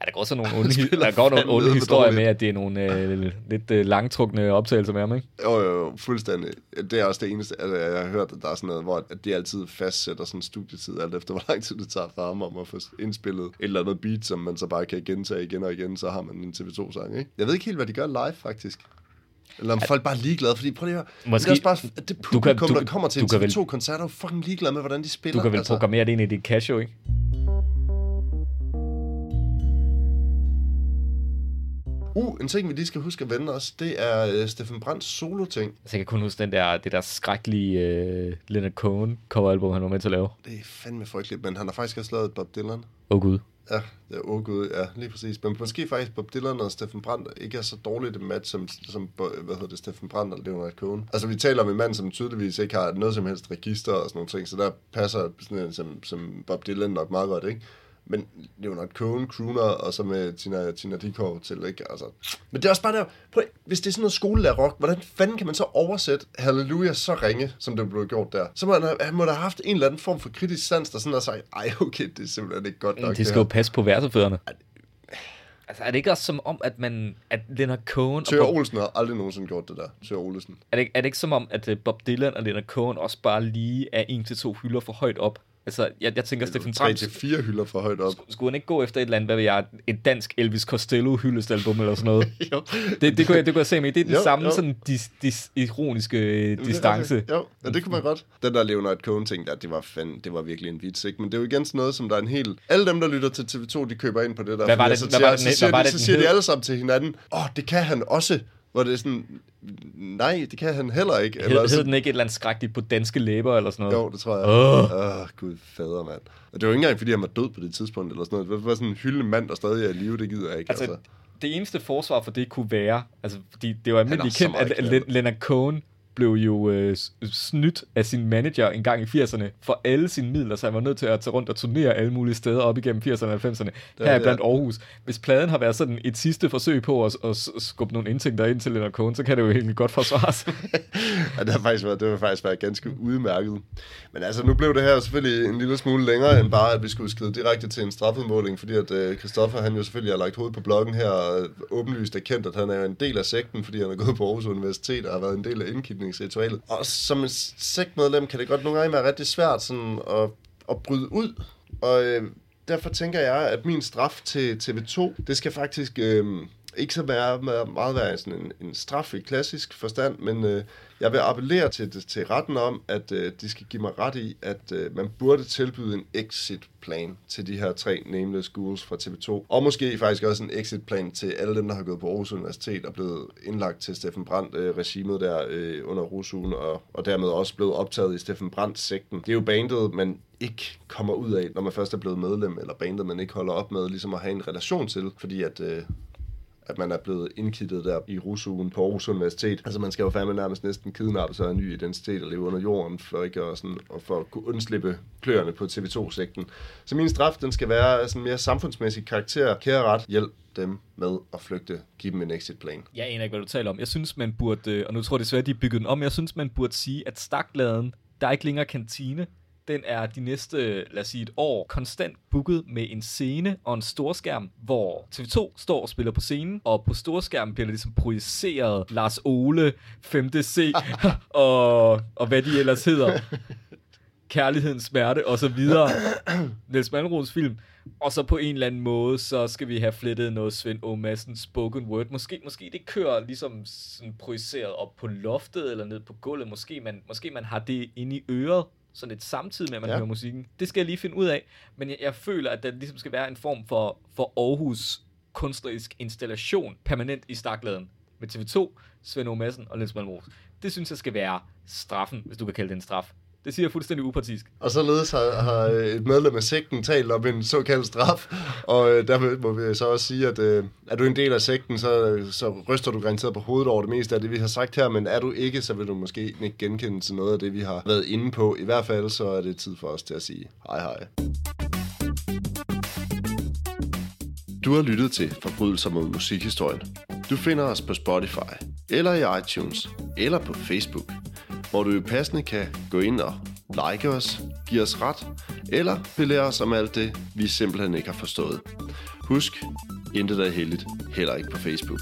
Ja, der går så nogle onde, der går nogle onde historier med, at det er nogle øh, lidt øh, langtrukne optagelser med ham, ikke? Jo, jo, jo, fuldstændig. Det er også det eneste, altså, jeg har hørt, at der er sådan noget, hvor at de altid fastsætter sådan studietid, alt efter (laughs) hvor lang tid det tager for ham om at få indspillet et eller andet beat, som man så bare kan gentage igen og igen, så har man en TV2-sang, ikke? Jeg ved ikke helt, hvad de gør live, faktisk. Eller om folk bare er ligeglade, fordi prøv lige at høre, Måske, det er også bare, det publikum, du kan, du, der kommer til en TV2-koncert, er jo fucking ligeglade med, hvordan de spiller. Du kan vel altså. programmere det ind i dit casio, ikke? Uh, en ting, vi lige skal huske at vende os, det er uh, Steffen Brandts solo-ting. Altså, jeg kan kun huske den der, det der skrækkelige uh, Leonard Cohen coveralbum, han var med til at lave. Det er fandme frygteligt, men han har faktisk også lavet Bob Dylan. Åh oh, gud. Ja, det er oh, gud, ja, lige præcis. Men måske faktisk Bob Dylan og Steffen Brandt ikke er så dårligt et match som, som hvad hedder det, Steffen Brandt og Leonard Cohen. Altså, vi taler om en mand, som tydeligvis ikke har noget som helst register og sådan nogle ting, så der passer sådan en som, som Bob Dylan nok meget godt, ikke? Men Leonard Cohen, crooner, og så med Tina, Tina Dickow til, ikke? Altså. Men det er også bare der, prøv, hvis det er sådan noget skolelærer rock, hvordan fanden kan man så oversætte Halleluja så ringe, som det blev gjort der? Så må han, han må da have haft en eller anden form for kritisk sans, der sådan har sagt, ej okay, det er simpelthen ikke godt nok. Det skal det jo passe på værsefødderne. Altså, er det ikke også som om, at man, at Leonard Cohen... Tør Olsen har aldrig nogensinde gjort det der. Tør Olsen. Er det, er det ikke som om, at øh, Bob Dylan og Leonard Cohen også bare lige er en til to hylder for højt op Altså, jeg, jeg tænker, Steffen Tram, 3-4 hylder for højt op. skulle han ikke gå efter et eller andet, hvad ved jeg, et dansk Elvis Costello hyldestalbum eller sådan noget? (laughs) jo. Det, det, kunne jeg, det kunne jeg se med. Det er den Jo, samme jo. sådan dis, dis, ironiske øh, distance. Jo, ja, det kunne man godt. Den der Leonard Cohen ting der, det var, fandme, det var virkelig en vits, ikke? Men det er jo igen sådan noget, som der er en hel... Alle dem, der lytter til TV2, de køber ind på det der. Hvad var det- så hvad siger- var det, så den- siger, hvad var de, det, så siger de alle sammen til hinanden, åh, oh, det kan han også. Hvor det er sådan, nej, det kan han heller ikke. Hed, så- hed den ikke et eller andet skrækkeligt på danske læber eller sådan noget? Jo, det tror jeg. Åh. Åh, oh, gud fader, mand. Og det var ikke engang, fordi han var død på det tidspunkt, eller sådan noget. Det var sådan en hyldende mand, der stadig er i live, det gider jeg ikke. Altså, Altså, det eneste forsvar for det kunne være, altså, fordi det var almindeligt kendt, at Leonard Cohen blev jo øh, snydt af sin manager en gang i 80'erne for alle sine midler, så han var nødt til at tage rundt og turnere alle mulige steder op igennem 80'erne og 90'erne. Her er ja. blandt Aarhus. Hvis pladen har været sådan et sidste forsøg på at, at skubbe nogle indtægter ind til Leonard Cohen, så kan det jo egentlig godt forsvares. (laughs) ja, det har faktisk været, det har faktisk været ganske udmærket. Men altså, nu blev det her selvfølgelig en lille smule længere, end bare, at vi skulle skride direkte til en straffudmåling, fordi at øh, Christoffer, han jo selvfølgelig har lagt hovedet på bloggen her, og åbenlyst erkendt, at han er en del af sekten, fordi han er gået på Aarhus Universitet og har været en del af indkidningsritualet. Og som en sektmedlem kan det godt nogle gange være rigtig svært sådan at, at bryde ud, og øh, derfor tænker jeg, at min straf til TV2, det skal faktisk øh, ikke så være, meget, meget være sådan en, en straf i klassisk forstand, men øh, jeg vil appellere til, til retten om, at øh, de skal give mig ret i, at øh, man burde tilbyde en exit-plan til de her tre nameless schools fra TV2. Og måske faktisk også en exit-plan til alle dem, der har gået på Aarhus Universitet og blevet indlagt til Steffen Brandt-regimet øh, der øh, under rusugen, og, og dermed også blevet optaget i Steffen Brandt-sekten. Det er jo bandet, man ikke kommer ud af, når man først er blevet medlem, eller bandet, man ikke holder op med ligesom at have en relation til, fordi at... Øh, at man er blevet indkittet der i rusugen på Aarhus Universitet. Altså man skal jo fandme nærmest næsten kidnappe sig af en ny identitet og leve under jorden, for ikke at, sådan, og for at kunne undslippe kløerne på TV2-sekten. Så min straf, den skal være sådan mere samfundsmæssig karakter. Kære ret, hjælp dem med at flygte. Giv dem en exit-plan. Jeg aner ikke, hvad du taler om. Jeg synes, man burde, øh, og nu tror jeg desværre, de er bygget den om, jeg synes, man burde sige, at Stakladen, der er ikke længere kantine. Den er de næste, lad os sige et år, konstant booket med en scene og en storskærm, hvor TV2 står og spiller på scenen, og på storskærmen bliver der ligesom projiceret Lars Ole, 5DC, (laughs) og, og hvad de ellers hedder. Kærlighedens smerte og så videre. Niels Malmros film. Og så på en eller anden måde, så skal vi have flettet noget Svend O. Madsen spoken word. Måske, måske det kører ligesom sådan projiceret op på loftet eller ned på gulvet. Måske man, måske man har det inde i øret, sådan lidt samtidig med, at man Ja. hører musikken. Det skal jeg lige finde ud af. Men jeg, jeg føler, at der ligesom skal være en form for, for Aarhus kunstnerisk installation permanent i Stakladen med TV2, Svend O. Madsen og Niels Malmros. Det synes jeg skal være straffen, hvis du kan kalde det en straf. Det siger jeg fuldstændig upartisk. Og således har, har et medlem af sekten talt om en såkaldt straf, og øh, der må vi så også sige, at øh, er du en del af sekten, så, så ryster du garanteret på hovedet over det meste af det, vi har sagt her, men er du ikke, så vil du måske ikke genkende til noget af det, vi har været inde på. I hvert fald så er det tid for os til at sige hej hej. Du har lyttet til Forbrydelser mod musikhistorien. Du finder os på Spotify, eller i iTunes, eller på Facebook, hvor du passende kan gå ind og like os, give os ret, eller belære os om alt det, vi simpelthen ikke har forstået. Husk, intet er heldigt, heller ikke på Facebook.